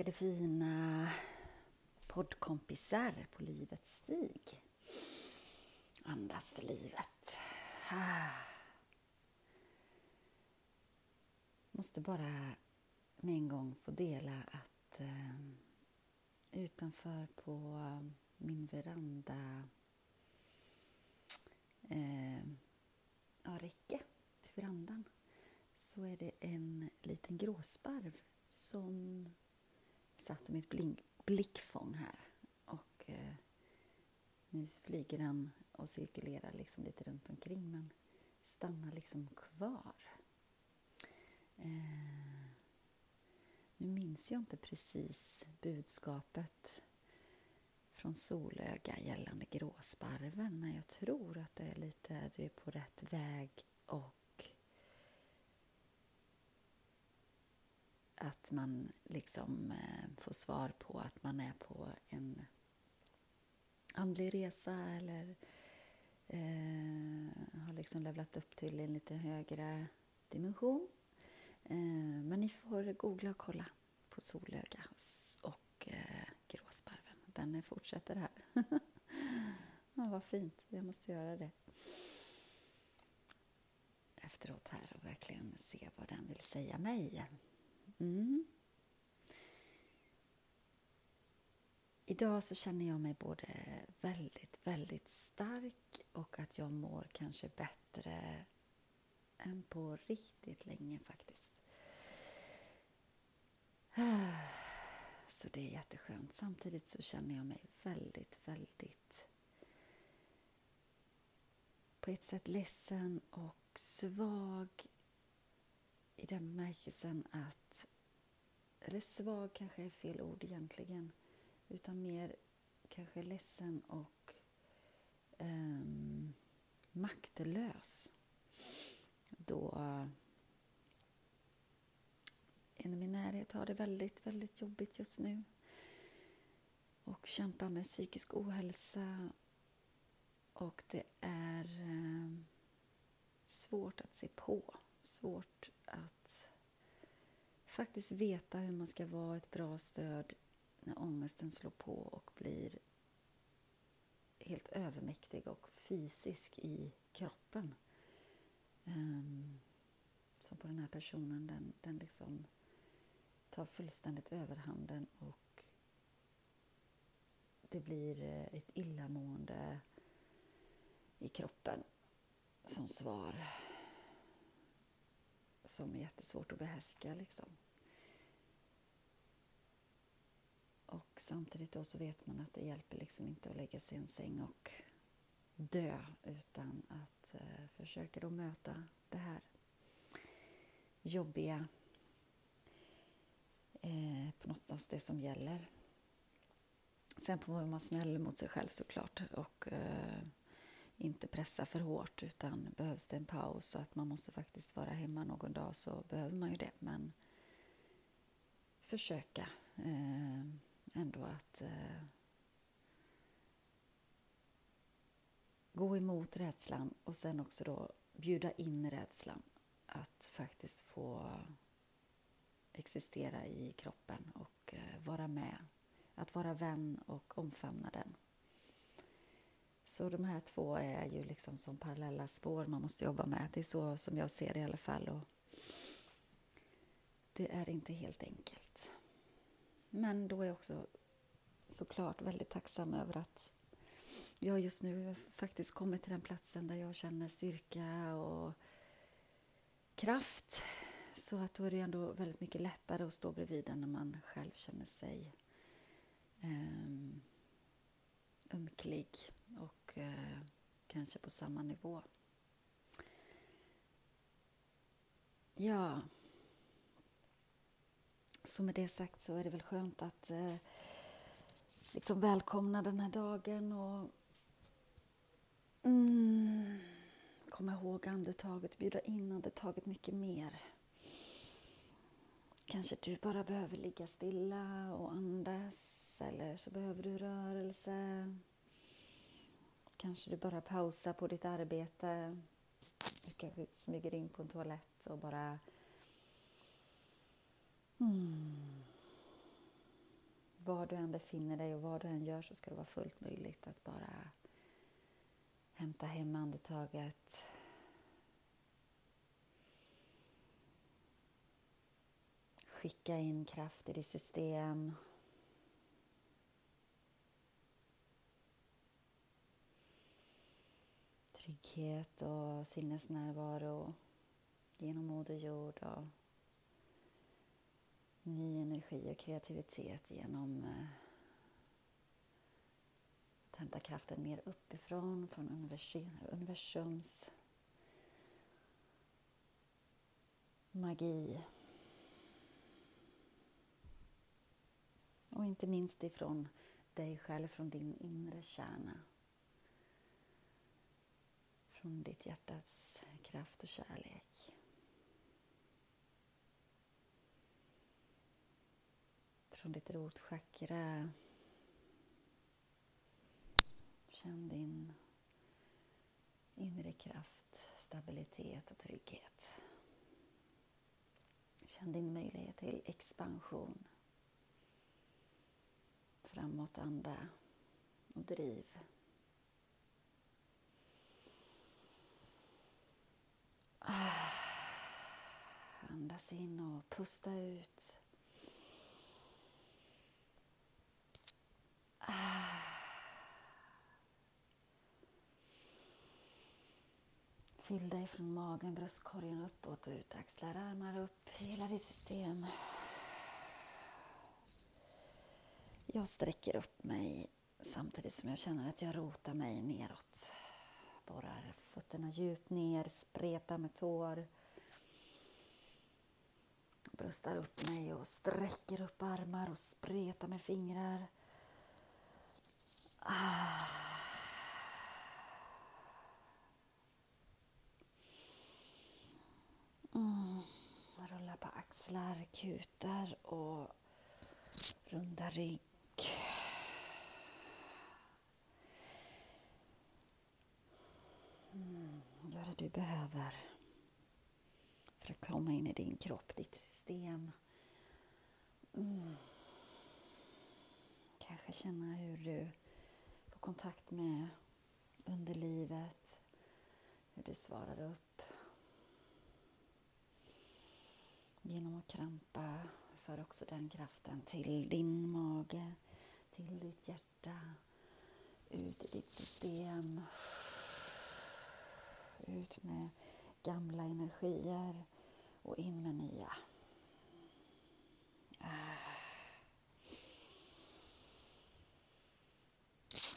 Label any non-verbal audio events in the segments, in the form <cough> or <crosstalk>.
älskade fina poddkompisar på livets stig. Andas för livet. <sighs> Måste bara med en gång få dela att eh, utanför på min veranda eh, ja, räcke till verandan så är det en liten gråsparv som satt i mitt blink, blickfång här. Och eh, nu flyger den och cirkulerar liksom lite runt omkring men stannar liksom kvar. Eh, nu minns jag inte precis budskapet från Solöga gällande gråsparven men jag tror att det är lite, du är på rätt väg och att man liksom eh, får svar på att man är på en andlig resa eller eh, har liksom levlat upp till en lite högre dimension. Eh, men ni får googla och kolla på Solöga och eh, Gråsparven. Den fortsätter här. <laughs> ja, vad fint, jag måste göra det efteråt här och verkligen se vad den vill säga mig. Mm. Idag så känner jag mig både väldigt, väldigt stark och att jag mår kanske bättre än på riktigt länge faktiskt. <sighs> Så det är jätteskönt. Samtidigt så känner jag mig väldigt, väldigt på ett sätt ledsen och svag i den bemärkelsen att, eller svag kanske är fel ord egentligen, utan mer kanske ledsen och um, maktlös. Då eh, en i min närhet har det väldigt, väldigt jobbigt just nu. Och kämpar med psykisk ohälsa. Och det är eh, svårt att se på, svårt att faktiskt veta hur man ska vara ett bra stöd när ångesten slår på och blir helt övermäktig och fysisk i kroppen. Ehm, um, som på den här personen, den, den liksom tar fullständigt överhanden och det blir eh, ett illamående i kroppen som svar som är jättesvårt att behärska. Liksom. Och samtidigt då så vet man att det hjälper liksom inte att lägga sig i en säng och dö utan att eh, försöka då möta det här jobbiga eh, på någonstans det som gäller. Sen får man vara snäll mot sig själv såklart och eh, inte pressa för hårt utan behövs det en paus så att man måste faktiskt vara hemma någon dag så behöver man ju det. Men försöka eh, ändå att eh, gå emot rädslan och sen också då bjuda in rädslan att faktiskt få existera i kroppen och eh, vara med. Att vara vän och omfamna den. Så de här två är ju liksom som parallella spår man måste jobba med. Det är så som jag ser det i alla fall. Och det är inte helt enkelt. Men då är jag också såklart väldigt tacksam över att jag just nu faktiskt kommit till den platsen där jag känner styrka och kraft. Så att då är det ändå väldigt mycket lättare att stå bredvid den när man själv känner sig um, ömklig och eh, kanske på samma nivå. Ja, så med det sagt så är det väl skönt att eh, liksom välkomna den här dagen och mm, komma ihåg andetaget, bjuda in andetaget mycket mer. Kanske du bara behöver ligga stilla och andas eller så behöver du rörelse. Kanske du bara pausar på ditt arbete. Du kanske smyger in på en toalett och bara mm, var du än befinner dig och vad du än gör så ska det vara fullt möjligt att bara hämta hem andetaget. Skicka in kraft i ditt system. Trygghet och sinnesnärvaro genom Moder Jord och ny energi och kreativitet genom eh, att hämta kraften mer uppifrån, från universums magi. Och inte minst ifrån dig själv, från din inre kärna. Från ditt hjärtats kraft och kärlek. från ditt rotchakra. Känn din inre kraft, stabilitet och trygghet. Känn din möjlighet till expansion. framåtanda och driv. Andas in och pusta ut. Fyll dig från magen, bröstkorgen uppåt och ut, axlar, armar upp, hela ditt system. Jag sträcker upp mig samtidigt som jag känner att jag rotar mig neråt. Borrar fötterna djupt ner, spretar med tår. Bröstar upp mig och sträcker upp armar och spretar med fingrar. Ah. Mm. Rullar på axlar, kutar och runda rygg. Mm. Gör det du behöver ska komma in i din kropp, ditt system. Mm. Kanske känna hur du får kontakt med underlivet, hur det svarar upp genom att krampa för också den kraften till din mage, till ditt hjärta, ut i ditt system. Ut med gamla energier och in med nya.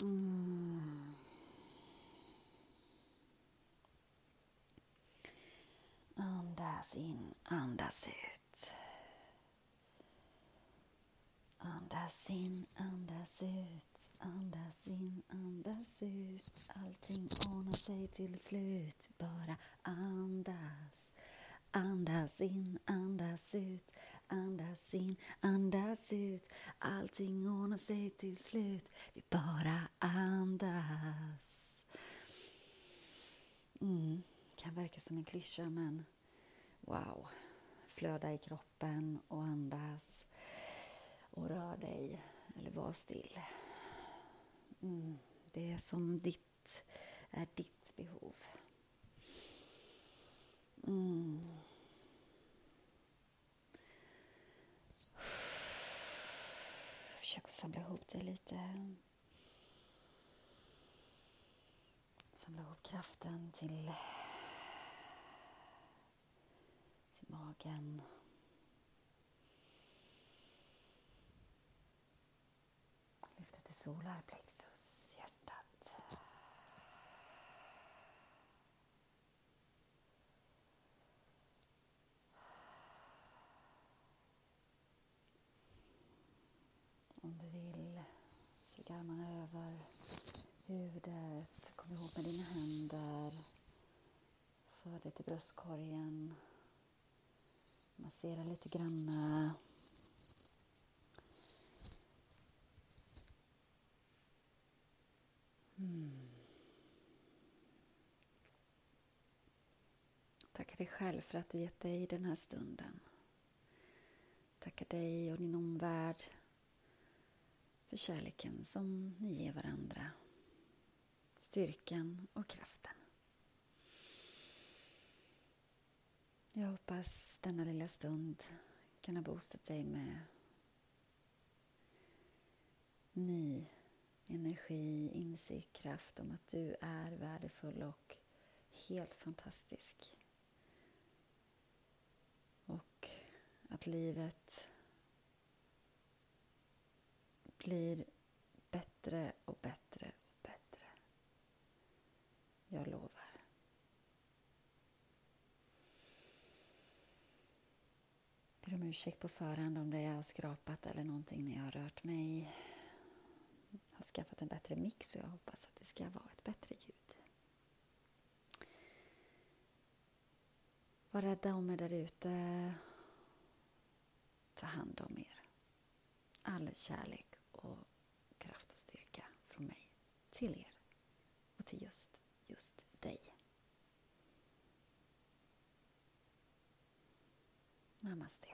Mm. Andas in, andas ut. Andas in, andas ut, andas in, andas ut. Allting ordnar sig till slut. Bara andas. Andas in, andas ut, andas in, andas ut. Allting ordnar sig till slut. Vi bara andas. Mm. Kan verka som en klyscha, men wow. Flöda i kroppen och andas. Och rör dig, eller var still. Mm. Det är som ditt, är ditt behov. Mm. Försök att samla ihop dig lite. Samla ihop kraften till magen. Lyfta till solarplexus, Om du vill, lägg armarna över huvudet. Kom ihåg med dina händer. För dig till bröstkorgen. Massera lite grann. Mm. Tacka dig själv för att du gett dig den här stunden. Tacka dig och din omvärld för kärleken som ni ger varandra. Styrkan och kraften. Jag hoppas denna lilla stund kan ha boostat dig med ny energi, insikt, kraft om att du är värdefull och helt fantastisk. Och att livet blir bättre och bättre och bättre. Jag lovar. Ber om ursäkt på förhand om det jag har skrapat eller någonting när jag har rört mig. Jag har skaffat en bättre mix och jag hoppas att det ska vara ett bättre ljud. Var rädda om er där ute. Ta hand om er. All kärlek och kraft och styrka från mig till er och till just, just dig. Namaste.